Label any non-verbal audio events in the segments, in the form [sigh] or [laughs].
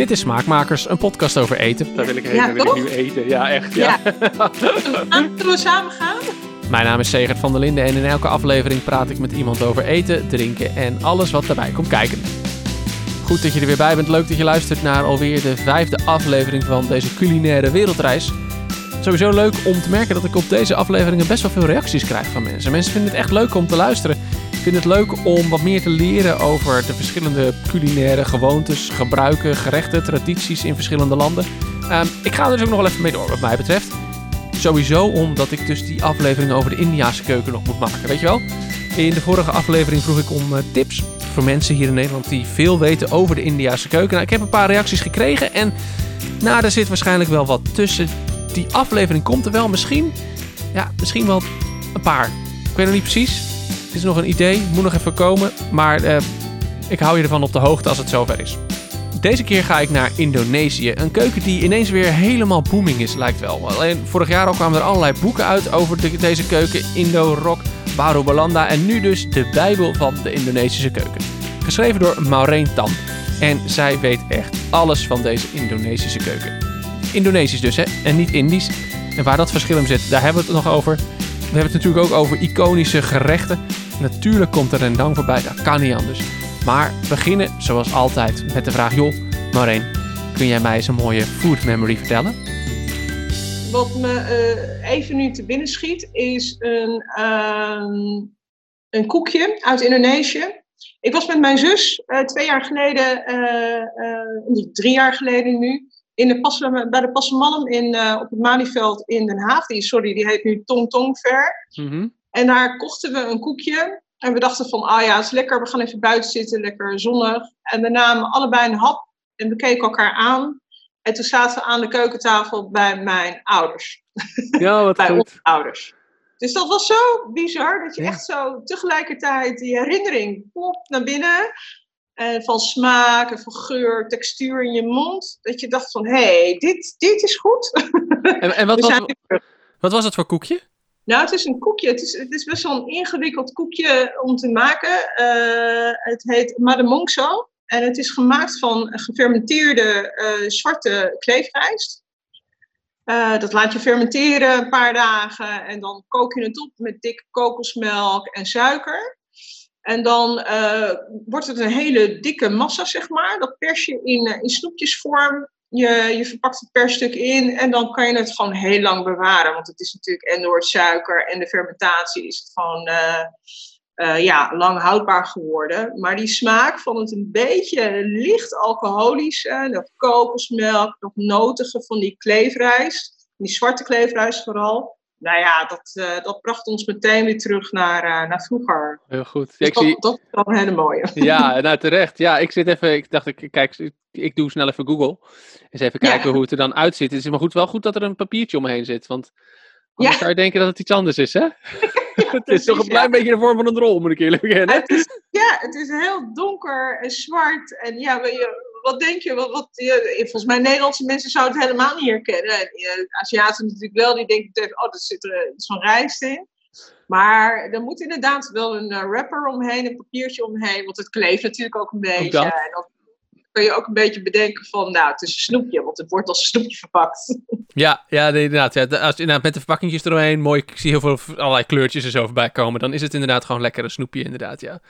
Dit is Smaakmakers, een podcast over eten. Daar wil ik heen, Ja, daar wil ik toch? nu eten. Ja, echt. Ja. Zullen [laughs] we samen gaan? Mijn naam is Segert van der Linden en in elke aflevering praat ik met iemand over eten, drinken en alles wat daarbij komt kijken. Goed dat je er weer bij bent. Leuk dat je luistert naar alweer de vijfde aflevering van deze culinaire wereldreis. Sowieso leuk om te merken dat ik op deze afleveringen best wel veel reacties krijg van mensen. Mensen vinden het echt leuk om te luisteren. Vinden het leuk om wat meer te leren over de verschillende culinaire gewoontes, gebruiken, gerechten, tradities in verschillende landen. Ehm, ik ga er dus ook nog wel even mee door wat mij betreft. Sowieso omdat ik dus die aflevering over de Indiase keuken nog moet maken, weet je wel? In de vorige aflevering vroeg ik om eh, tips voor mensen hier in Nederland die veel weten over de Indiase keuken. Nou, ik heb een paar reacties gekregen en nou, er zit waarschijnlijk wel wat tussen. Die aflevering komt er wel misschien, ja, misschien wel een paar. Ik weet nog niet precies. Het is nog een idee, moet nog even komen, maar eh, ik hou je ervan op de hoogte als het zover is. Deze keer ga ik naar Indonesië. Een keuken die ineens weer helemaal booming is, lijkt wel. Alleen vorig jaar al kwamen er allerlei boeken uit over de- deze keuken. Indo-Rock, Baru Balanda en nu dus de Bijbel van de Indonesische keuken. Geschreven door Maureen Tan. En zij weet echt alles van deze Indonesische keuken. Indonesisch dus, hè? En niet Indisch. En waar dat verschil in zit, daar hebben we het nog over. We hebben het natuurlijk ook over iconische gerechten. Natuurlijk komt er rendang voorbij, dat kan niet anders. Maar beginnen zoals altijd met de vraag: joh, Maureen, kun jij mij eens een mooie food memory vertellen? Wat me eh, even nu te binnen schiet, is een, ehm, een koekje uit Indonesië. Ik was met mijn zus eh, twee jaar geleden, eh, drie jaar geleden nu, in de Passe, bij de Passemalm in, op het Malieveld in Den Haag. Die, sorry, die heet nu Tong Tong Fair. En daar kochten we een koekje. En we dachten van, ah ja, het is lekker, we gaan even buiten zitten, lekker zonnig. En we namen allebei een hap en we keken elkaar aan. En toen zaten we aan de keukentafel bij mijn ouders. Ja, wat [laughs] bij goed. onze ouders. Dus dat was zo bizar, dat je Ja. echt zo tegelijkertijd die herinnering pop naar binnen. En van smaak en van geur, textuur in je mond. Dat je dacht van, hé, hey, dit, dit is goed. En, en wat, [laughs] was, wat was het voor koekje? Nou, het is een koekje. Het is, het is best wel een ingewikkeld koekje om te maken. Eh, het heet mademongso. En het is gemaakt van gefermenteerde eh, zwarte kleefrijst. Eh, dat laat je fermenteren een paar dagen. En dan kook je het op met dikke kokosmelk en suiker. En dan wordt het een hele dikke massa, zeg maar. Dat pers je in, in snoepjesvorm. Je, je verpakt het per stuk in en dan kan je het gewoon heel lang bewaren. Want het is natuurlijk en door het suiker en de fermentatie is het gewoon eh, eh, ja, lang houdbaar geworden. Maar die smaak van het een beetje licht alcoholisch, eh, dat kokosmelk, dat notige van die kleefrijst, die zwarte kleefrijst vooral. Nou ja, dat, eh, dat bracht ons meteen weer terug naar, eh, naar vroeger. Heel goed. Dus ik dat, zie... dat is wel een hele mooie. [laughs] ja, nou terecht. Ja, ik zit even. Ik dacht, ik, kijk, ik, ik doe snel even Google. Eens even Ja. kijken hoe het er dan uitziet. Het is maar goed, wel goed dat er een papiertje omheen zit. Want anders Ja. zou je denken dat het iets anders is, hè? [laughs] [laughs] het is precies, toch een klein beetje de vorm van een drol, moet ik eerlijk bekennen. Het is, ja, het is heel donker en zwart. En ja, je, wat denk je? Wat, wat, je- volgens mij Nederlandse mensen zouden het helemaal niet herkennen. En, eh, Aziaten natuurlijk wel, die denken meteen, oh, er zit er iets van rijst in. Maar er moet inderdaad wel een eh, wrapper omheen, een papiertje omheen. Want het kleeft natuurlijk ook een beetje. dat. En dan kun je ook een beetje bedenken van, nou, het is een snoepje. Want het wordt als een snoepje verpakt. Ja, ja inderdaad. Ja, als, inderdaad. Met de verpakkingjes eromheen, mooi. Ik zie heel veel allerlei kleurtjes er zo voorbij komen. Dan is het inderdaad gewoon lekker een snoepje, inderdaad, ja.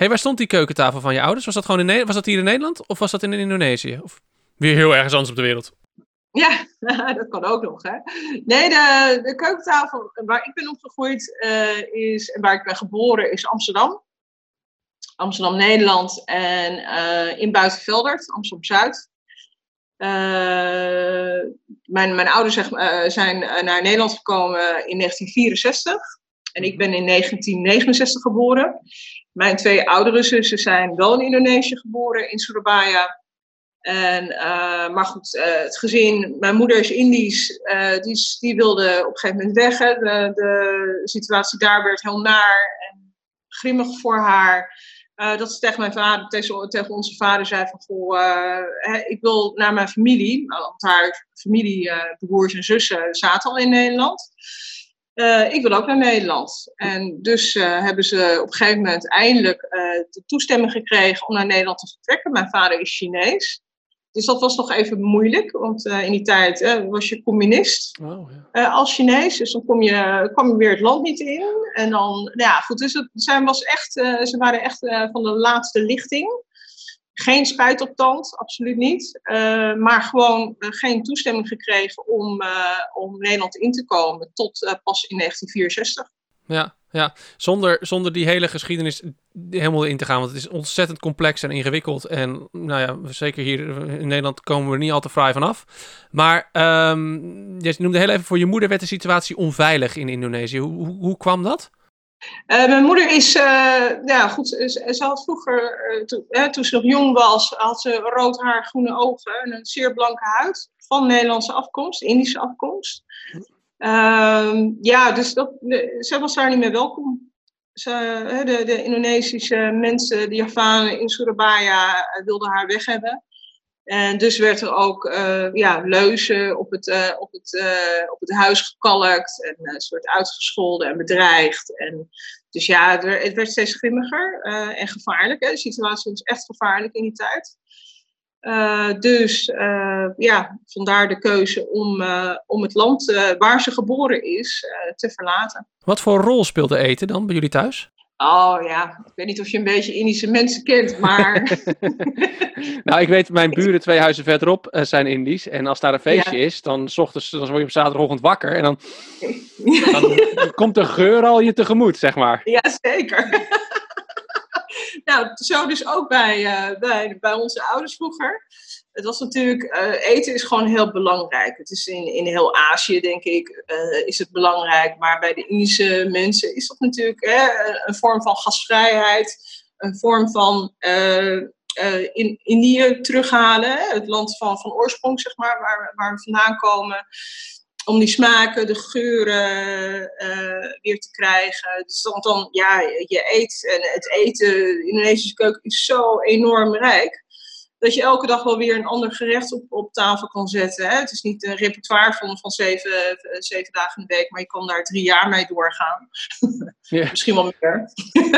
Hey, waar stond die keukentafel van je ouders? Was dat gewoon in Ne- was dat hier in Nederland of was dat in Indonesië? Of weer heel ergens anders op de wereld? Ja, [laughs] dat kan ook nog, hè. Nee, de, de keukentafel waar ik ben opgegroeid eh, is, en waar ik ben geboren, is Amsterdam. Amsterdam, Nederland en eh, in Buitenveldert, Amsterdam-Zuid. Eh, mijn, mijn ouders zeg, zijn naar Nederland gekomen in 1964. En ik ben in 1969 geboren. Mijn twee oudere zussen zijn wel in Indonesië geboren, in Surabaya. En, eh, maar goed, eh, het gezin, mijn moeder is Indisch, eh, die, die wilde op een gegeven moment weg. Hè. De, situatie daar werd heel naar en grimmig voor haar. Dat ze tegen mijn vader, tegen, onze vader zei van, goh, ik wil naar mijn familie. Want haar familie, broers en zussen, zaten al in Nederland. Eh, ik wil ook naar Nederland. En dus eh, hebben ze op een gegeven moment eindelijk eh, de toestemming gekregen om naar Nederland te vertrekken. Mijn vader is Chinees. Dus dat was nog even moeilijk, want in die tijd was je communist oh, ja. als Chinees. Dus dan kom je, kwam je weer het land niet in. En dan, nou ja, goed, dus het, zij was echt, ze waren echt van de laatste lichting. Geen spijt op tand, absoluut niet. maar gewoon geen toestemming gekregen om, om Nederland in te komen tot pas in 1964. Ja, ja. Zonder, zonder die hele geschiedenis helemaal in te gaan. Want het is ontzettend complex en ingewikkeld. En nou ja, zeker hier in Nederland komen we er niet al te fraai vanaf. Maar um, je noemde heel even voor je moeder werd de situatie onveilig in Indonesië. Hoe, hoe, hoe kwam dat? Uh, mijn moeder is, uh, ja goed, ze, ze had vroeger, to, toen ze nog jong was, had ze rood haar, groene ogen en een zeer blanke huid. Van Nederlandse afkomst, Indische afkomst. Uh, ja, dus dat, zij was daar niet meer welkom. Ze, de, de, Indonesische mensen, de Javanen in Surabaya, wilden haar weg hebben. En dus werd er ook uh, ja, leuzen op het, uh, op, het, uh, op het huis gekalkt en een soort uitgescholden en bedreigd. En, dus ja, het, het werd steeds grimmiger en gevaarlijk. Hè. De situatie was echt gevaarlijk in die tijd. Dus ja, vandaar de keuze om, om het land waar ze geboren is te verlaten. Wat voor rol speelde eten dan bij jullie thuis? Oh ja, ik weet niet of je een beetje Indische mensen kent, maar. [laughs] nou, ik weet, mijn buren twee huizen verderop zijn Indisch. En als daar een feestje ja. is, dan, s ochtends, dan word je op zaterdagochtend wakker. En dan, [laughs] komt de geur al je tegemoet, zeg maar. Ja, zeker. [laughs] nou, zo dus ook bij, uh, bij, bij onze ouders vroeger. Het was natuurlijk, uh, eten is gewoon heel belangrijk. Het is in, in heel Azië, denk ik, uh, is het belangrijk. Maar bij de Indische mensen is dat natuurlijk hè, een vorm van gastvrijheid. Een vorm van in Indië terughalen. Het land van, van oorsprong, zeg maar, waar, waar we vandaan komen om die smaken, de geuren uh, weer te krijgen. Dus dan, dan, ja, je eet en het eten, de Indonesische keuken is zo enorm rijk. Dat je elke dag wel weer een ander gerecht op, op tafel kan zetten. Hè? Het is niet een repertoire van, van zeven, zeven dagen in de week, maar je kan daar drie jaar mee doorgaan. Yeah. [laughs] Misschien wel meer.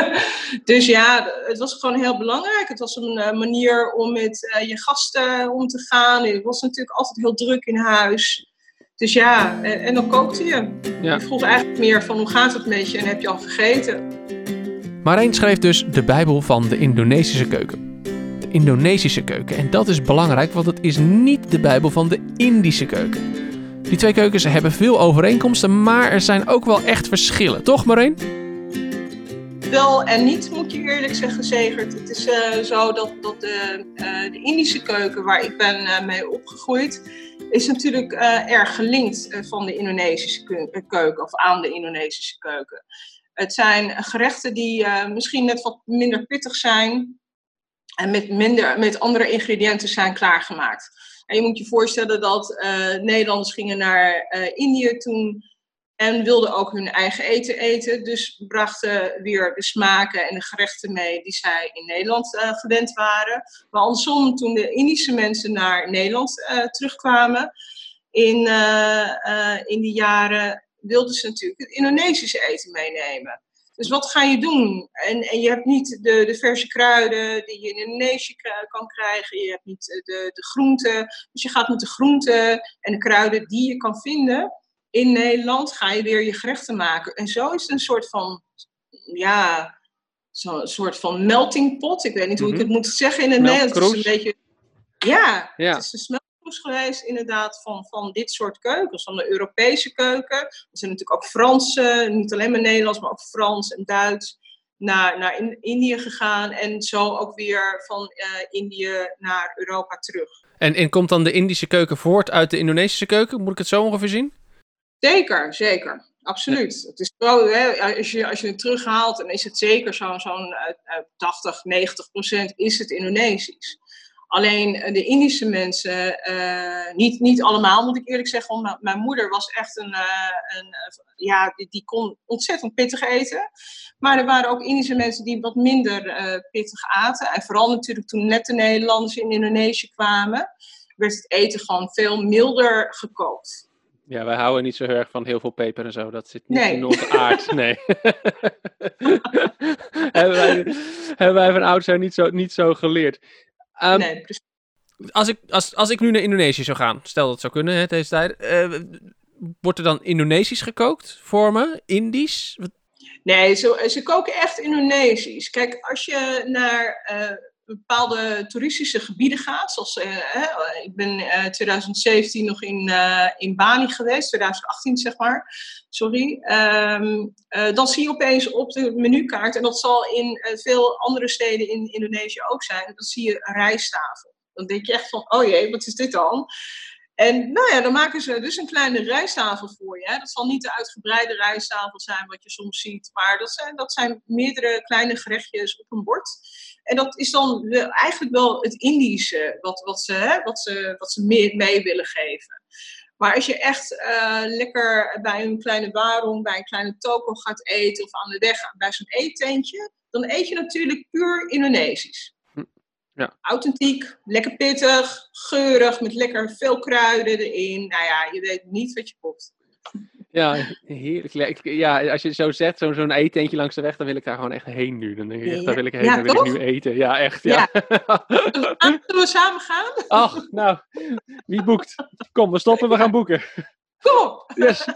[laughs] dus ja, het was gewoon heel belangrijk. Het was een uh, manier om met uh, je gasten om te gaan. Het was natuurlijk altijd heel druk in huis. Dus ja, en, en dan kookte je. Je vroeg eigenlijk meer van hoe gaat het met je en heb je al gegeten. Marijn schreef dus de Bijbel van de Indonesische keuken. Indonesische keuken. En dat is belangrijk, want het is niet de Bijbel van de Indische keuken. Die twee keukens hebben veel overeenkomsten, maar er zijn ook wel echt verschillen. Toch Marijn? Wel en niet, moet je eerlijk zeggen, Zegert. Het is uh, zo dat, dat de, uh, de Indische keuken, waar ik ben uh, mee opgegroeid, is natuurlijk erg gelinkt van de Indonesische keuken of aan de Indonesische keuken. Het zijn gerechten die misschien net wat minder pittig zijn en met, minder, met andere ingrediënten zijn klaargemaakt. En je moet je voorstellen dat Nederlanders gingen naar Indië toen en wilden ook hun eigen eten eten. Dus brachten weer de smaken en de gerechten mee die zij in Nederland uh, gewend waren. Maar andersom, toen de Indische mensen naar Nederland uh, terugkwamen in, uh, in die jaren, wilden ze natuurlijk het Indonesische eten meenemen. Dus wat ga je doen? En, en je hebt niet de, de verse kruiden die je in Indonesië kan krijgen. Je hebt niet de, de groenten. Dus je gaat met de groenten en de kruiden die je kan vinden in Nederland ga je weer je gerechten maken. En zo is het een soort van, ja, zo'n soort van melting pot. Ik weet niet hoe ik mhm. het moet zeggen in het Nederlands. Het is een beetje, ja, ja, het is een geweest inderdaad van, van dit soort keukens. Van de Europese keuken. Er zijn natuurlijk ook Franse, niet alleen maar Nederlands, maar ook Frans en Duits. Naar, naar in, Indië gegaan en zo ook weer van uh, Indië naar Europa terug. En, en komt dan de Indische keuken voort uit de Indonesische keuken? Moet ik het zo ongeveer zien? Zeker, zeker. Absoluut. Het is zo, hè, als, je, als je het terughaalt, dan is het zeker zo'n zo'n 80, 90 procent is het Indonesisch. Alleen eh, de Indische mensen, uh, niet, niet allemaal moet ik eerlijk zeggen, want mijn moeder was echt een, uh, een ja, die, die, kon ontzettend pittig eten. Maar er waren ook Indische mensen die wat minder pittig aten. En vooral natuurlijk toen net de Nederlanders in Indonesië kwamen, werd het eten gewoon veel milder gekookt. Ja, wij houden niet zo erg van heel veel peper en zo. Dat zit niet nee. in onze aard. [laughs] Nee. [laughs] hebben, wij, hebben wij van oud zijn niet zo, niet zo geleerd. Um, nee, precies. als, ik, als, als ik nu naar Indonesië zou gaan, stel dat het zou kunnen hè, deze tijd, uh, wordt er dan Indonesisch gekookt voor me? Indisch? Nee, ze, ze koken echt Indonesisch. Kijk, als je naar uh, bepaalde toeristische gebieden gaat, zoals uh, ik ben uh, 2017 nog in, in Bali geweest, 2018 zeg maar, sorry, um, dan zie je opeens op de menukaart, en dat zal in veel andere steden in Indonesië ook zijn, dan zie je een rijsttafel. Dan denk je echt van, oh jee, wat is dit dan? En nou ja, dan maken ze dus een kleine rijsttafel voor je. Hè. Dat zal niet de uitgebreide rijsttafel zijn wat je soms ziet, maar dat zijn, dat zijn meerdere kleine gerechtjes op een bord. En dat is dan eigenlijk wel het Indische wat, wat, ze, hè, wat, ze, wat ze meer mee willen geven. Maar als je echt uh, lekker bij een kleine warung, bij een kleine toko gaat eten of aan de weg bij zo'n eetentje, dan eet je natuurlijk puur Indonesisch. Ja. Authentiek, lekker pittig, geurig, met lekker veel kruiden erin. Nou ja, je weet niet wat je koopt. Ja, heerlijk. Ja, als je het zo zegt, zo'n zo'n eetentje langs de weg, dan wil ik daar gewoon echt heen nu. Dan denk ik echt, daar wil ik heen, ja, dan wil ik nu eten. Ja, echt. Ja. ja. [laughs] Zullen we samen gaan? Ach, nou, wie boekt? Kom, we stoppen, we gaan boeken. Kom op! Yes.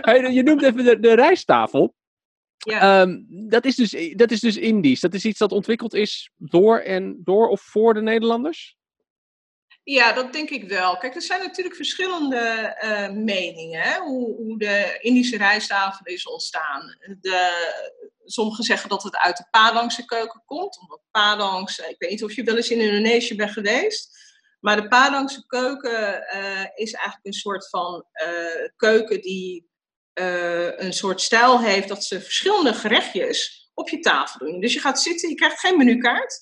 Hey, je noemt even de, de rijsttafel. Ja. Um, dat, is dus, dat is dus Indisch. Dat is iets dat ontwikkeld is door en door of voor de Nederlanders? Ja, dat denk ik wel. Kijk, er zijn natuurlijk verschillende uh, meningen hè? Hoe, hoe, de Indische rijsttafel is ontstaan. De, sommigen zeggen dat het uit de Padangse keuken komt, omdat Padangs, ik weet niet of je wel eens in Indonesië bent geweest, maar de Padangse keuken uh, is eigenlijk een soort van uh, keuken die een soort stijl heeft dat ze verschillende gerechtjes op je tafel doen. Dus je gaat zitten, je krijgt geen menukaart.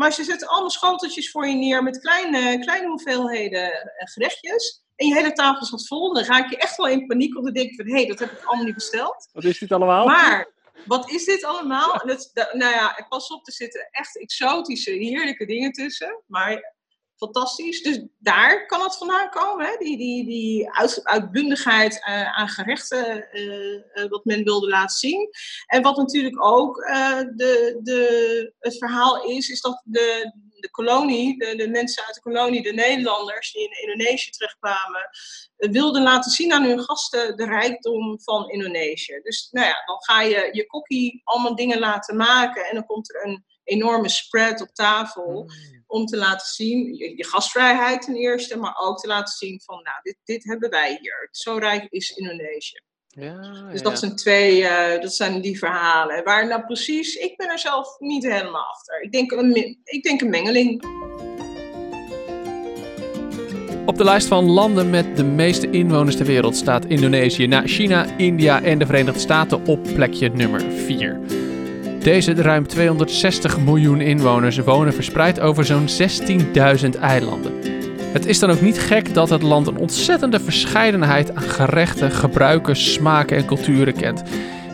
Maar ze zetten allemaal schoteltjes voor je neer met kleine, kleine hoeveelheden eh, gerechtjes. En je hele tafel staat vol. Dan raak je echt wel in paniek. Want dan denk je van, hé, hey, dat heb ik allemaal niet besteld. Wat is dit allemaal? Maar, wat is dit allemaal? Dat, nou ja, pas op, er zitten echt exotische, heerlijke dingen tussen. Maar fantastisch. Dus daar kan het vandaan komen, hè? die, die, die uit, uitbundigheid uh, aan gerechten uh, uh, wat men wilde laten zien. En wat natuurlijk ook de, de, het verhaal is, is dat de, de kolonie, de, de, mensen uit de kolonie, de Nederlanders die in Indonesië terechtkwamen, wilden laten zien aan hun gasten de rijkdom van Indonesië. Dus nou ja, dan ga je je kokkie allemaal dingen laten maken en dan komt er een enorme spread op tafel. Mm om te laten zien, je, je, gastvrijheid ten eerste, maar ook te laten zien van, nou, dit, dit hebben wij hier. Zo rijk is Indonesië. Ja, dus dat zijn twee, uh, dat zijn die verhalen. Waar nou precies, ik ben er zelf niet helemaal achter. Ik denk een, ik denk een mengeling. Op de lijst van landen met de meeste inwoners ter wereld staat Indonesië na China, India en de Verenigde Staten op plekje nummer 4. Deze ruim 260 miljoen inwoners wonen verspreid over zo'n 16.000 eilanden. Het is dan ook niet gek dat het land een ontzettende verscheidenheid aan gerechten, gebruiken, smaken en culturen kent.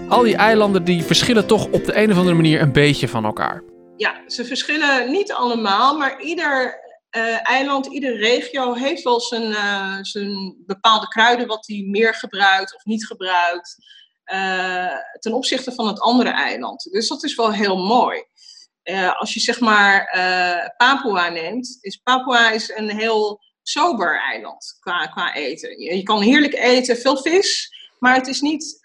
Al die eilanden die verschillen toch op de een of andere manier een beetje van elkaar. Ja, ze verschillen niet allemaal, maar ieder uh, eiland, iedere regio heeft wel zijn, uh, zijn bepaalde kruiden wat hij meer gebruikt of niet gebruikt. Uh, ten opzichte van het andere eiland. Dus dat is wel heel mooi. Uh, als je zeg maar uh, Papua neemt, is Papua is een heel sober eiland qua, qua eten. Je, kan heerlijk eten, veel vis, maar het is niet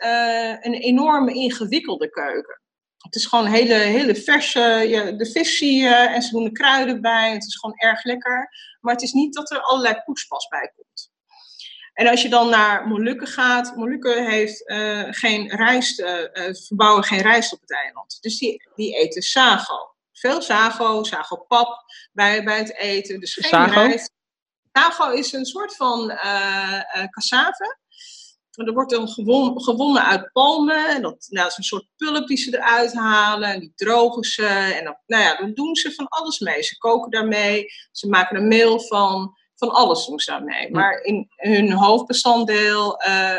een enorme ingewikkelde keuken. Het is gewoon hele, hele verse, de vis zie je en ze doen de kruiden bij. Het is gewoon erg lekker. Maar het is niet dat er allerlei poespas bij komt. En als je dan naar Molukken gaat, Molukken heeft uh, geen rijst, uh, verbouwen geen rijst op het eiland. Dus die, die eten sago. Veel sago, sago-pap bij, bij het eten. Dus geen sago? rijst. Sago is een soort van cassave. Er wordt dan gewon, gewonnen uit palmen. En dat, nou, dat is een soort pulp die ze eruit halen. En die drogen ze. En dan, nou ja, dan doen ze van alles mee. Ze koken daarmee. Ze maken er meel van van alles doen ze mee. Maar in hun hoofdbestanddeel, uh,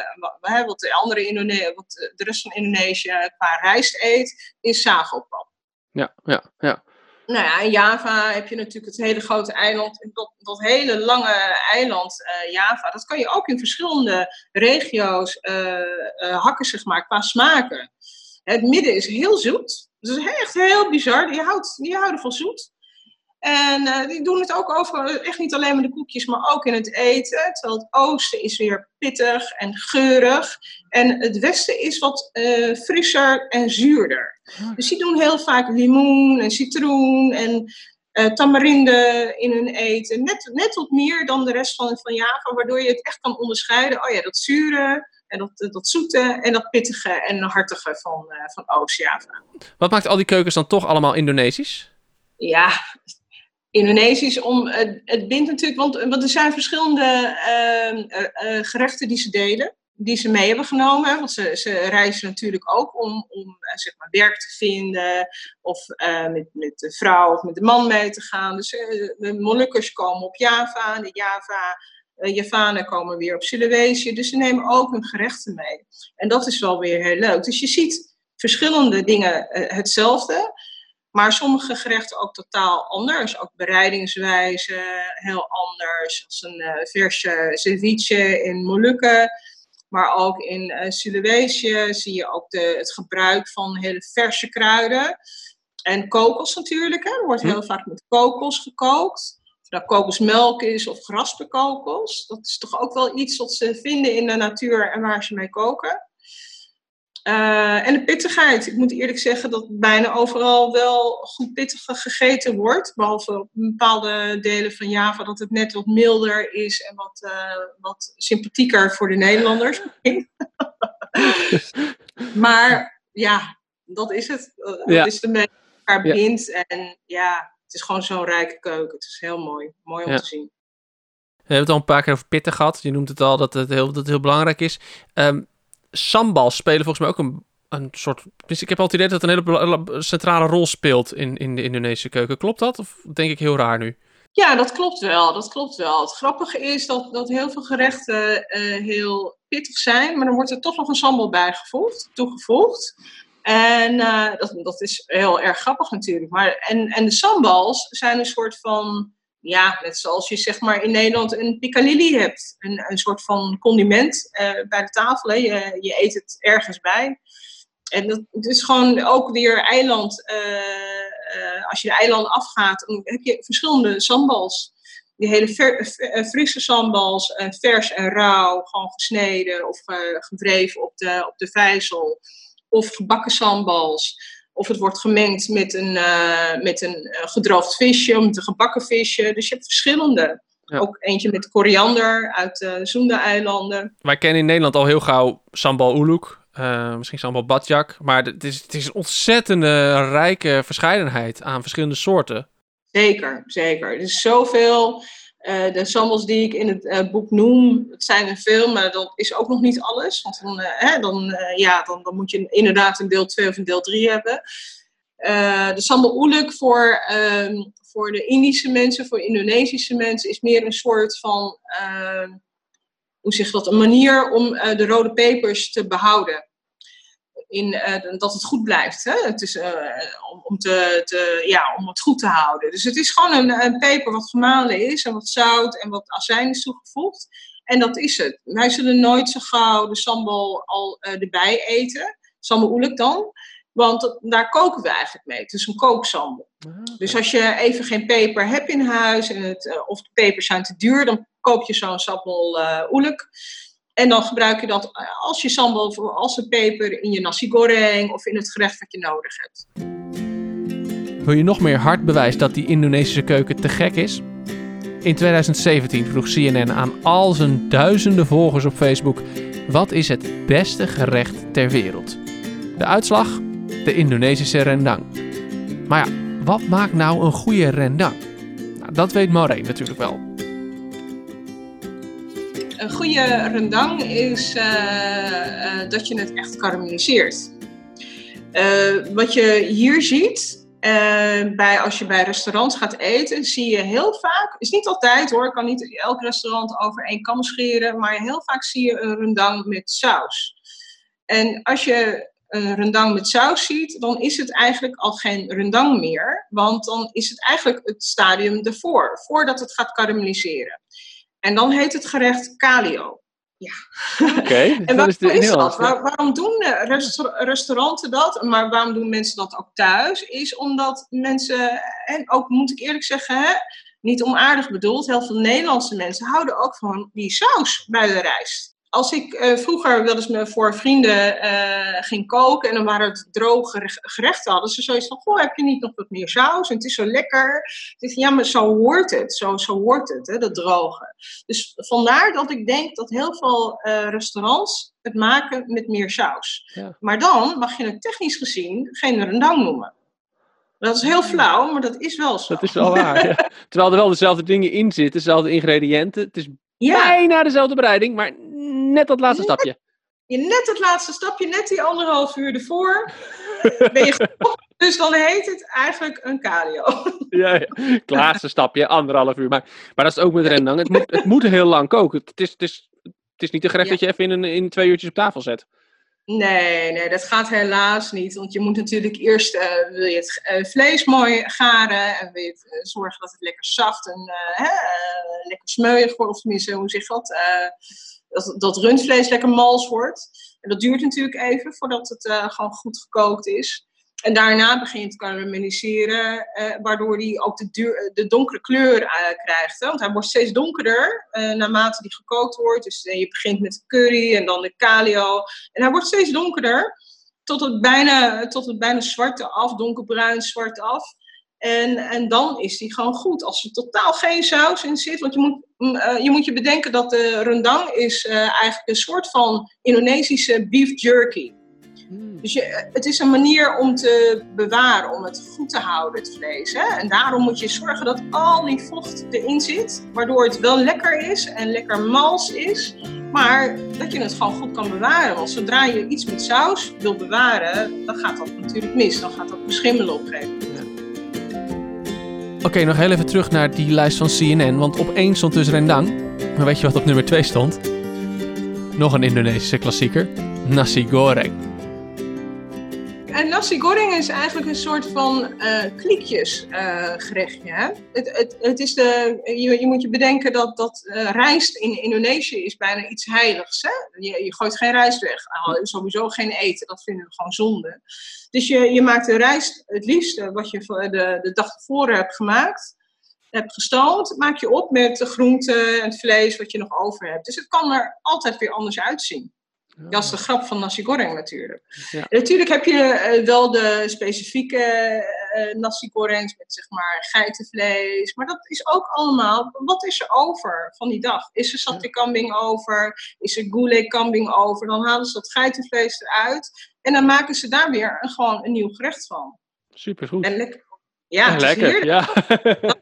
wat, de andere Indone wat de rest van Indonesië qua rijst eet, is sagopap. Ja, ja, ja. Nou ja, in Java heb je natuurlijk het hele grote eiland. Dat, dat hele lange eiland uh, Java, dat kan je ook in verschillende regio's uh, hakken, zeg maar, qua smaken. Het midden is heel zoet. Dat is echt heel bizar. Die, houdt, die houden van zoet. En uh, die doen het ook over, echt niet alleen met de koekjes, maar ook in het eten. Terwijl het oosten is weer pittig en geurig. En het westen is wat uh, frisser en zuurder. Dus die doen heel vaak limoen en citroen en uh, tamarinde in hun eten. Net, net wat meer dan de rest van, van Java, waardoor je het echt kan onderscheiden. Oh ja, dat zure en dat, dat zoete en dat pittige en hartige van, uh, van Oost-Java. Wat maakt al die keukens dan toch allemaal Indonesisch? Ja, Indonesisch, om, het bindt natuurlijk, want, er zijn verschillende uh, uh, gerechten die ze delen, die ze mee hebben genomen. Want ze, ze reizen natuurlijk ook om, om zeg maar werk te vinden, of met, met de vrouw of met de man mee te gaan. Dus de Molukkers komen op Java, de Java, Javanen komen weer op Sulawesi. Dus ze nemen ook hun gerechten mee. En dat is wel weer heel leuk. Dus je ziet verschillende dingen hetzelfde. Maar sommige gerechten ook totaal anders. Ook bereidingswijze heel anders. Als een uh, verse ceviche in Molukken. Maar ook in uh, Sulawesi zie je ook de, het gebruik van hele verse kruiden. En kokos natuurlijk. Hè. Er wordt heel hm. vaak met kokos gekookt. Of dat kokosmelk is of grasperkokos. Dat is toch ook wel iets wat ze vinden in de natuur en waar ze mee koken. Uh, en de pittigheid. Ik moet eerlijk zeggen dat bijna overal wel goed pittig gegeten wordt. Behalve op bepaalde delen van Java dat het net wat milder is en wat, uh, wat sympathieker voor de Nederlanders. [laughs] maar ja, dat is het. Dat ja. is de mensen elkaar bindt. Ja. En ja, het is gewoon zo'n rijke keuken. Het is heel mooi. Mooi om ja. te zien. We hebben het al een paar keer over pitten gehad. Je noemt het al dat het heel, dat het heel belangrijk is. Um, sambals spelen volgens mij ook een, een soort... Ik heb altijd het idee dat het een hele centrale rol speelt in, in de Indonesische keuken. Klopt dat? Of denk ik heel raar nu? Ja, dat klopt wel. Dat klopt wel. Het grappige is dat, dat heel veel gerechten uh, heel pittig zijn, maar dan wordt er toch nog een sambal bijgevoegd, toegevoegd. En uh, dat, dat is heel erg grappig natuurlijk. Maar, en, en de sambals zijn een soort van ja, net zoals je zeg maar in Nederland een piccalilli hebt. Een, een soort van condiment uh, bij de tafel. Hè. Je, je eet het ergens bij. En dat, het is gewoon ook weer eiland. Uh, uh, als je de eilanden afgaat, dan heb je verschillende sambals. Die hele ver, frisse sambals, vers en rauw, gewoon gesneden of gewreven op de, op de vijzel. Of gebakken sambals. Of het wordt gemengd met een, uh, met een uh, gedroogd visje, met een gebakken visje. Dus je hebt verschillende. Ja. Ook eentje met koriander uit de uh, Sunda-eilanden. Wij kennen in Nederland al heel gauw sambal uluk. Uh, misschien sambal badjak. Maar het is, het is een ontzettende rijke verscheidenheid aan verschillende soorten. Zeker, zeker. Er is zoveel. Uh, de sambals die ik in het uh, boek noem, het zijn er veel, maar dat is ook nog niet alles. Want dan, uh, hè, dan, ja, dan, dan, moet je inderdaad een deel 2 of een deel 3 hebben. de sambal oeluk voor, ehm, voor de Indische mensen, voor Indonesische mensen, is meer een soort van, ehm, hoe zeg dat, een manier om de rode pepers te behouden in, uh, dat het goed blijft. Hè? Het is, uh, om, om, te, te, ja, om het goed te houden. Dus het is gewoon een, een peper wat gemalen is en wat zout en wat azijn is toegevoegd. En dat is het. Wij zullen nooit zo gauw de sambal al uh, erbij eten. Sambal oelek dan. Want dat, daar koken we eigenlijk mee. Het is een kooksambal. Ah, dus als je even geen peper hebt in huis en het, of de pepers zijn te duur, dan koop je zo'n sambal oelek. En dan gebruik je dat als je sambal voor als een peper in je nasi goreng of in het gerecht wat je nodig hebt. Wil je nog meer hard bewijs dat die Indonesische keuken te gek is? In 2017 vroeg CNN aan al zijn duizenden volgers op Facebook: wat is het beste gerecht ter wereld? De uitslag? De Indonesische rendang. Maar ja, wat maakt nou een goede rendang? Nou, dat weet Maureen natuurlijk wel een goede rendang is uh, uh, dat je het echt karamelliseert. Uh, wat je hier ziet, bij, als je bij restaurants gaat eten, zie je heel vaak, is niet altijd hoor, kan niet elk restaurant over één kam scheren, maar heel vaak zie je een rendang met saus. En als je een rendang met saus ziet, dan is het eigenlijk al geen rendang meer, want dan is het eigenlijk het stadium ervoor, voordat het gaat karamelliseren. En dan heet het gerecht calio. Ja. Oké, [laughs] dus En dat waarom is de is dat? Waar- waarom doen eh, resta- restauranten dat? Maar waarom doen mensen dat ook thuis? Is omdat mensen, en ook moet ik eerlijk zeggen, hè, niet onaardig bedoeld, heel veel Nederlandse mensen houden ook van die saus bij de rijst. Als ik eh, vroeger wel eens me voor vrienden eh, ging koken en dan waren het droge gere- gerechten, hadden ze zoiets van: Goh, heb je niet nog wat meer saus? En het is zo lekker. Dacht, ja, maar zo hoort het. Zo, zo hoort het, hè, dat droge. Dus vandaar dat ik denk dat heel veel eh, restaurants het maken met meer saus. Ja. Maar dan mag je het technisch gezien geen rendang noemen. Dat is heel flauw, maar dat is wel zo. Dat is wel waar. ja. [laughs] Terwijl er wel dezelfde dingen in zitten, dezelfde ingrediënten. Het is Ja, bijna dezelfde bereiding, maar net dat laatste stapje. je net het laatste stapje, net die anderhalf uur ervoor, [laughs] ben je gestopt. Dus dan heet het eigenlijk een calio. [laughs] Ja, ja. Het laatste stapje, anderhalf uur. Maar, maar dat is ook met rendang. Het moet, het moet heel lang koken. Het is, het is, het is niet een gerecht Ja. dat je even in, een, in twee uurtjes op tafel zet. Nee, nee, dat gaat helaas niet. Want je moet natuurlijk eerst eh, wil je het eh, vlees mooi garen. En wil eh, zorgen dat het lekker zacht en hè, lekker smeuig wordt. Of tenminste, hoe zeg dat? Dat? Dat rundvlees lekker mals wordt. En dat duurt natuurlijk even voordat het gewoon goed gekookt is. En daarna begin je te karamelliseren, eh, waardoor hij ook de, de donkere kleur eh, krijgt. Want hij wordt steeds donkerder eh, naarmate die gekookt wordt. Dus eh, je begint met de curry en dan de calio. En hij wordt steeds donkerder, tot het bijna, tot het bijna zwarte af, donkerbruin zwart af. En, en dan is die gewoon goed. Als er totaal geen saus in zit. Want je moet, mm, eh, je, moet je bedenken dat de rendang is eh, eigenlijk een soort van Indonesische beef jerky. Dus je, het is een manier om te bewaren, om het goed te houden, het vlees. Hè? En daarom moet je zorgen dat al die vocht erin zit. Waardoor het wel lekker is en lekker mals is. Maar dat je het gewoon goed kan bewaren. Want zodra je iets met saus wil bewaren, dan gaat dat natuurlijk mis. Dan gaat dat beschimmelen op een gegeven moment. Oké, nog heel even terug naar die lijst van CNN. Want op één stond dus rendang. Maar weet je wat op nummer 2 stond? Nog een Indonesische klassieker. Nasi goreng. Nasi goreng is eigenlijk een soort van eh kliekjes eh, gerechtje. Hè? Het, het, het is de, je, je moet je bedenken dat, dat eh, rijst in Indonesië is bijna iets heiligs. Hè? Je, je gooit geen rijst weg. Sowieso geen eten, dat vinden we gewoon zonde. Dus je, je maakt de rijst het liefste wat je de, de dag tevoren hebt gemaakt. Hebt gestoomd, maak je op met de groenten en het vlees wat je nog over hebt. Dus het kan er altijd weer anders uitzien. Dat is de grap van nasi goreng natuurlijk. Ja. En natuurlijk heb je eh, wel de specifieke eh, nasi gorengs met zeg maar geitenvlees. Maar dat is ook allemaal, wat is er over van die dag? Is er satay kambing over? Is er gulai kambing over? Dan halen ze dat geitenvlees eruit. En dan maken ze daar weer een, gewoon een nieuw gerecht van. Supergoed. En lekker. Ja, is lekker. heerlijk. Ja. dat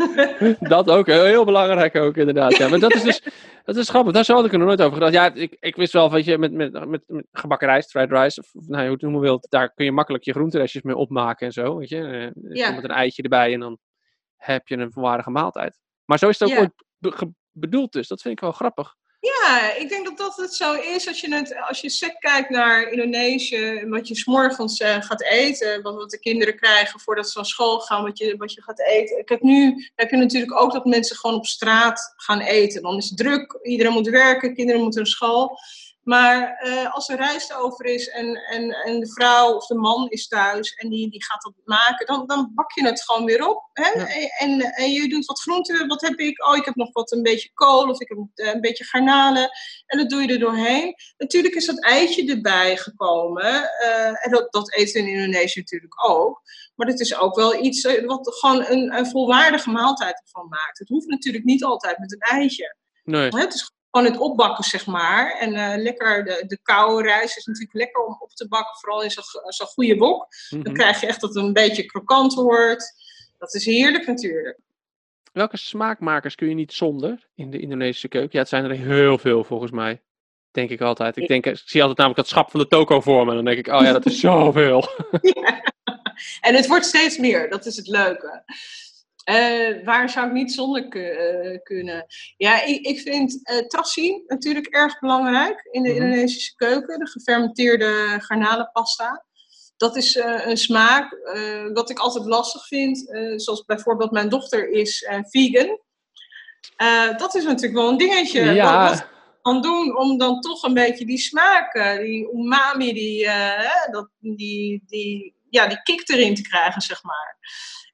[laughs] ook, heel, heel belangrijk ook inderdaad. Ja. Maar dat is dus, [laughs] dat is grappig. Daar had ik er nog nooit over gedacht. Ja, ik, ik wist wel, weet je, met, met, met, met gebakken rijst, fried rice, of nou, hoe het noemen wilt, daar kun je makkelijk je groenterestjes mee opmaken en zo, weet je. Eh, Ja. Met een eitje erbij en dan heb je een volwaardige maaltijd. Maar zo is het ook Ja. ooit be- bedoeld dus. Dat vind ik wel grappig. Ja, ik denk dat dat het zo is als je, het, als je sec kijkt naar Indonesië, wat je s'morgens eh gaat eten, wat, wat de kinderen krijgen voordat ze van school gaan, wat je, wat je gaat eten. Heb nu heb je natuurlijk ook dat mensen gewoon op straat gaan eten. Dan is het druk, iedereen moet werken, kinderen moeten naar school. Maar eh, als er rijst over is en, en, en de vrouw of de man is thuis en die, die gaat dat maken, dan, dan bak je het gewoon weer op. Hè? Ja. En, en, en je doet wat groenten. Wat heb ik? Oh, ik heb nog wat een beetje kool of ik heb eh, een beetje garnalen. En dat doe je er doorheen. Natuurlijk is dat eitje erbij gekomen. eh, en dat, dat eten in Indonesië natuurlijk ook. Maar het is ook wel iets wat gewoon een, een volwaardige maaltijd ervan maakt. Het hoeft natuurlijk niet altijd met een eitje. Nee. Hè, Het is gewoon het opbakken, zeg maar. En eh, lekker, de, de koude rijst is natuurlijk lekker om op te bakken. Vooral in zo'n zo'n goede wok. Dan Mhm. krijg je echt dat het een beetje krokant wordt. Dat is heerlijk natuurlijk. Welke smaakmakers kun je niet zonder in de Indonesische keuken? Ja, het zijn er heel veel volgens mij. Denk ik altijd. Ik, denk, ik zie altijd namelijk dat schap van de toko voor me. Dan denk ik, oh ja, dat is [laughs] zoveel. En het wordt steeds meer, dat is het leuke. Eh, waar zou ik niet zonder eh, kunnen? Ja, ik, ik vind tassi natuurlijk erg belangrijk in de Mhm. Indonesische keuken. De gefermenteerde garnalenpasta. Dat is een smaak wat ik altijd lastig vind. zoals bijvoorbeeld mijn dochter is vegan. Dat is natuurlijk wel een dingetje. Ja. Wat- wat- aan doen om dan toch een beetje die smaak, die umami, die, dat, die, die, ja, die kick erin te krijgen, zeg maar.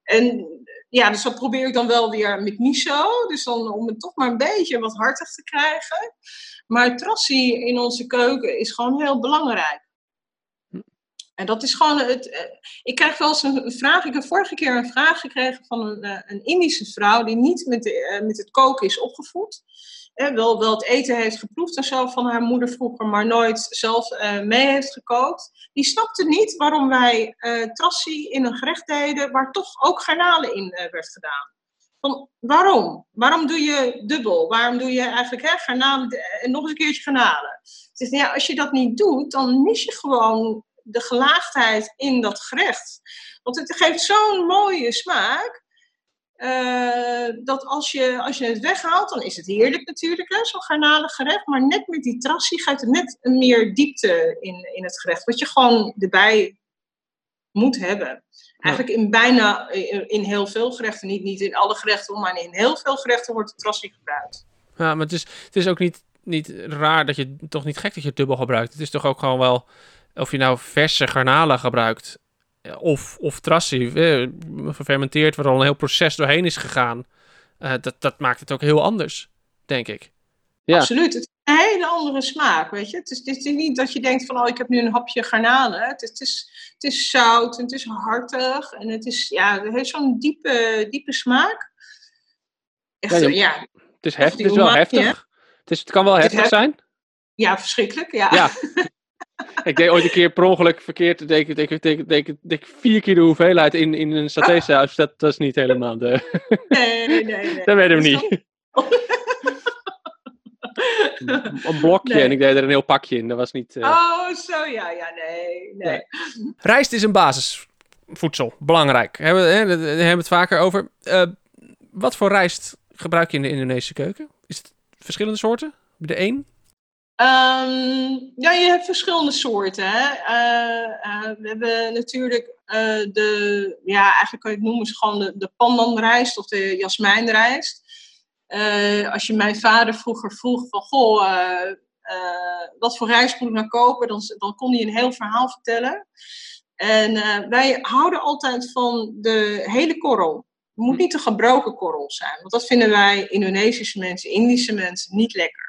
En ja, dus dat probeer ik dan wel weer met miso. Dus dan om het toch maar een beetje wat hartig te krijgen. Maar trassi in onze keuken is gewoon heel belangrijk. En dat is gewoon het. eh, Ik krijg wel eens een vraag. Ik heb vorige keer een vraag gekregen van een, eh, een Indische vrouw die niet met, eh, met het koken is opgevoed. Wel, het eten heeft geproefd en zo van haar moeder vroeger, maar nooit zelf eh, mee heeft gekookt. Die snapte niet waarom wij eh in een gerecht deden waar toch ook garnalen in eh, werd gedaan. Van, waarom? Waarom doe je dubbel? Waarom doe je eigenlijk hè, garnalen en nog eens een keertje garnalen? Ja, als je dat niet doet, dan mis je gewoon de gelaagdheid in dat gerecht. Want het geeft zo'n mooie smaak. Eh, dat als je, als je het weghaalt, dan is het heerlijk natuurlijk, zo'n garnalengerecht. Maar net met die trassie gaat er net een meer diepte in, in het gerecht. Wat je gewoon erbij moet hebben. Eigenlijk in bijna, in, heel veel gerechten, niet, niet in alle gerechten, maar in heel veel gerechten wordt de trassie gebruikt. Ja, maar het is, het is ook niet, niet raar dat je, toch niet gek dat je het dubbel gebruikt. Het is toch ook gewoon wel, of je nou verse garnalen gebruikt, of, of trassi, eh, gefermenteerd, waar al een heel proces doorheen is gegaan. eh, dat, dat maakt het ook heel anders, denk ik. Ja. Absoluut. Het is een hele andere smaak, weet je. Het is, het is niet dat je denkt van, oh, ik heb nu een hapje garnalen. Het is, het is, het is zout en het is hartig en het is, ja, het heeft zo'n diepe, diepe smaak. Echt, Ja, ja, je- ja, Het is, heft, die het is wel heftig. Het, is, het kan wel heftig heft- zijn. verschrikkelijk, ja. Ja. [laughs] ik deed ooit een keer per ongeluk verkeerd. Deed ik, deed ik, deed ik, deed ik, deed ik vier keer de hoeveelheid in, in een satésaus. Dat, dat is niet helemaal de... Nee, nee, nee. nee. dat weet hem Dus niet. Een blokje Nee. en ik deed er een heel pakje in. Dat was niet... eh, Oh, zo, ja, ja, nee, nee. Nee. Rijst is een basisvoedsel, belangrijk. Hebben, we- hè, daar hebben we het vaker over. Eh, wat voor rijst gebruik je in de Indonesische keuken? Is het verschillende soorten? Heb je Ehm, ja, je hebt verschillende soorten. Hè? Eh, eh, we hebben natuurlijk eh, de, ja, eigenlijk kan je het noemen, gewoon de, de pandanrijst of de jasmijnrijst. Als je mijn vader vroeger vroeg van, goh, wat voor rijst moet ik nou kopen? Dan, dan kon hij een heel verhaal vertellen. En wij houden altijd van de hele korrel. Het moet niet een gebroken korrel zijn, want dat vinden wij Indonesische mensen, Indische mensen niet lekker.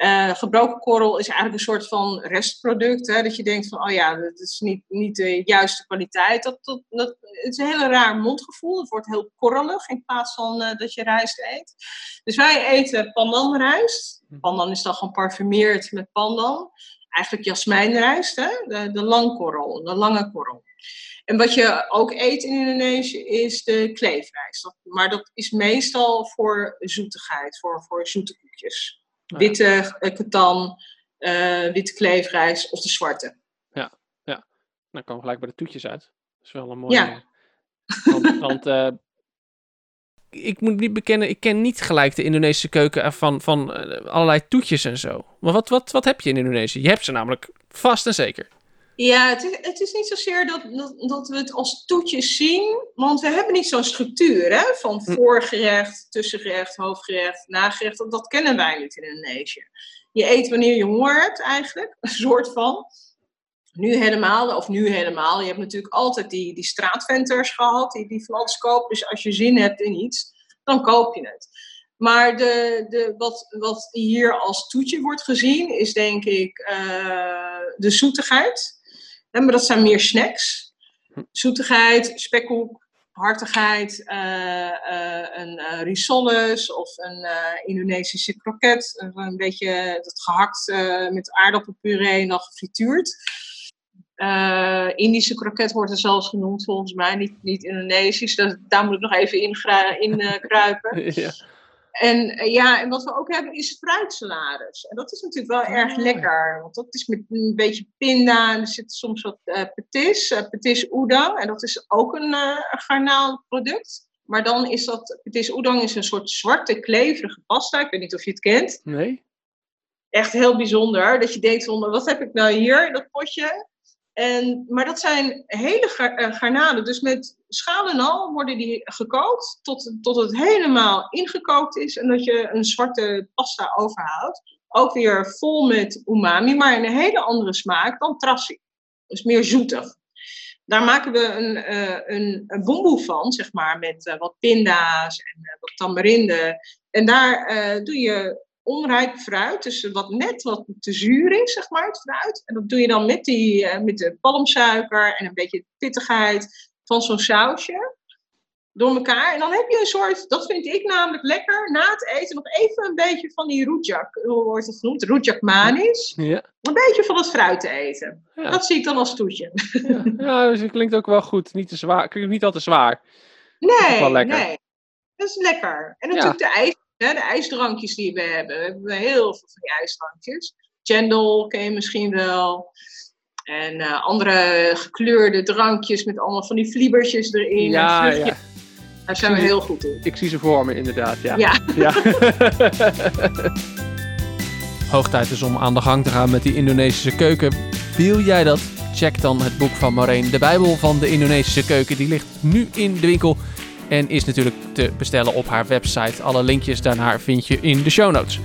Eh, gebroken korrel is eigenlijk een soort van restproduct. Hè, dat je denkt van, oh ja, dat is niet, niet de juiste kwaliteit. Dat, dat, dat, het is een heel raar mondgevoel. Het wordt heel korrelig in plaats van eh, dat je rijst eet. Dus wij eten pandanrijst. Pandan is dan geparfumeerd met pandan. Eigenlijk jasmijnrijst, hè? De, de langkorrel, de lange korrel. En wat je ook eet in Indonesië is de kleefrijst. Maar dat is meestal voor zoetigheid, voor, voor zoete koekjes. Ja. Witte eh, ketan, eh, witte kleefrijst of de zwarte. Nou, komen we gelijk bij de toetjes uit. Dat is wel een mooie... Ja. Want, [laughs] want eh, Ik moet niet bekennen, ik ken niet gelijk de Indonesische keuken van, van allerlei toetjes en zo. Maar wat, wat, wat heb je in Indonesië? Je hebt ze namelijk vast en zeker. Ja, het is, het is niet zozeer dat, dat, dat we het als toetjes zien, want we hebben niet zo'n structuur hè, van Hm. voorgerecht, tussengerecht, hoofdgerecht, nagerecht. Dat, dat kennen wij niet in Indonesië. Je eet wanneer je honger hebt eigenlijk, een soort van. Nu helemaal, of nu helemaal. Je hebt natuurlijk altijd die, die straatventers gehad, die, die van alles kopen. Dus als je zin hebt in iets, dan koop je het. Maar de, de, wat, wat hier als toetje wordt gezien, is denk ik eh, de zoetigheid. Maar dat zijn meer snacks. Zoetigheid, spekkoek, hartigheid, eh, eh, een eh risoles of een Indonesische kroket. Een, een beetje dat gehakt eh, met aardappelpuree en dan gefrituurd. Indische kroket wordt er zelfs genoemd volgens mij, niet, niet Indonesisch. Daar moet ik nog even in, in kruipen. [laughs] ja. En eh, ja, en wat we ook hebben is fruitsalades. En dat is natuurlijk wel erg Ah. lekker. Want dat is met een beetje pinda en er zit soms wat eh petis, eh, petis udang. En dat is ook een een garnaalproduct. Maar dan is dat, petis udang is een soort zwarte kleverige pasta. Ik weet niet of je het kent. Nee? Echt heel bijzonder. Dat je denkt van, wat heb ik nou hier, dat potje? En, maar dat zijn hele eh, garnalen. Dus met schaal en al worden die gekookt tot, tot het helemaal ingekookt is. En dat je een zwarte pasta overhoudt. Ook weer vol met umami, maar een hele andere smaak dan trassi. Dus meer zoetig. Daar maken we een, uh, een, een van, zeg maar, met uh, wat pinda's en wat tamarinde. En daar doe je onrijp fruit, dus wat net wat te zuur is, zeg maar, het fruit. En dat doe je dan met, die, met de palmsuiker en een beetje pittigheid van zo'n sausje door elkaar. En dan heb je een soort, dat vind ik namelijk lekker, na het eten nog even een beetje van die rujak, hoe wordt het genoemd? Rujak manis. Ja. Een beetje van het fruit te eten. Ja. Dat zie ik dan als toetje. Ja, ja dus het klinkt ook wel goed. Niet te zwaar. Klinkt niet al te zwaar. Nee, wel lekker. nee. Dat is lekker. En natuurlijk de, ijs, hè, de ijsdrankjes die we hebben. We hebben heel veel van die ijsdrankjes. Chendol ken je misschien wel. En uh, andere gekleurde drankjes met allemaal van die vliebertjes erin. Ja, en ja. [laughs] Daar zijn we heel goed in. Ik zie ze voor me, inderdaad. Ja. Ja. ja. [laughs] Hoog tijd is om aan de gang te gaan met die Indonesische keuken. Wil jij dat? Check dan het boek van Maureen, de Bijbel van de Indonesische keuken. Die ligt nu in de winkel en is natuurlijk te bestellen op haar website. Alle linkjes daarnaar vind je in de show notes.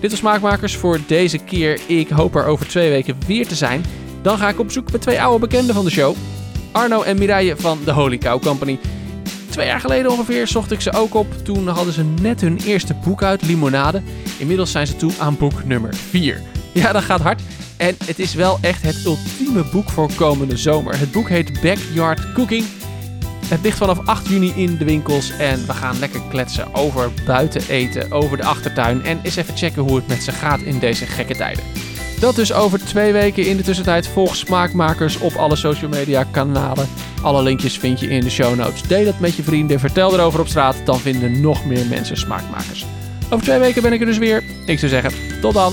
Dit was Smaakmakers voor deze keer. Ik hoop er over twee weken weer te zijn. Dan ga ik op zoek met twee oude bekenden van de show. Arno en Mireille van de Holy Cow Company. Twee jaar geleden ongeveer zocht ik ze ook op. Toen hadden ze net hun eerste boek uit, Limonade. Inmiddels zijn ze toe aan boek nummer 4. Ja, dat gaat hard. En het is wel echt het ultieme boek voor komende zomer. Het boek heet Backyard Cooking. Het ligt vanaf 8 juni in de winkels en we gaan lekker kletsen over buiten eten, over de achtertuin en eens even checken hoe het met ze gaat in deze gekke tijden. Dat dus over twee weken. In de tussentijd volg Smaakmakers op alle social media kanalen. Alle linkjes vind je in de show notes. Deel het met je vrienden, vertel erover op straat, dan vinden nog meer mensen Smaakmakers. Over twee weken ben ik er dus weer. Ik zou zeggen, tot dan.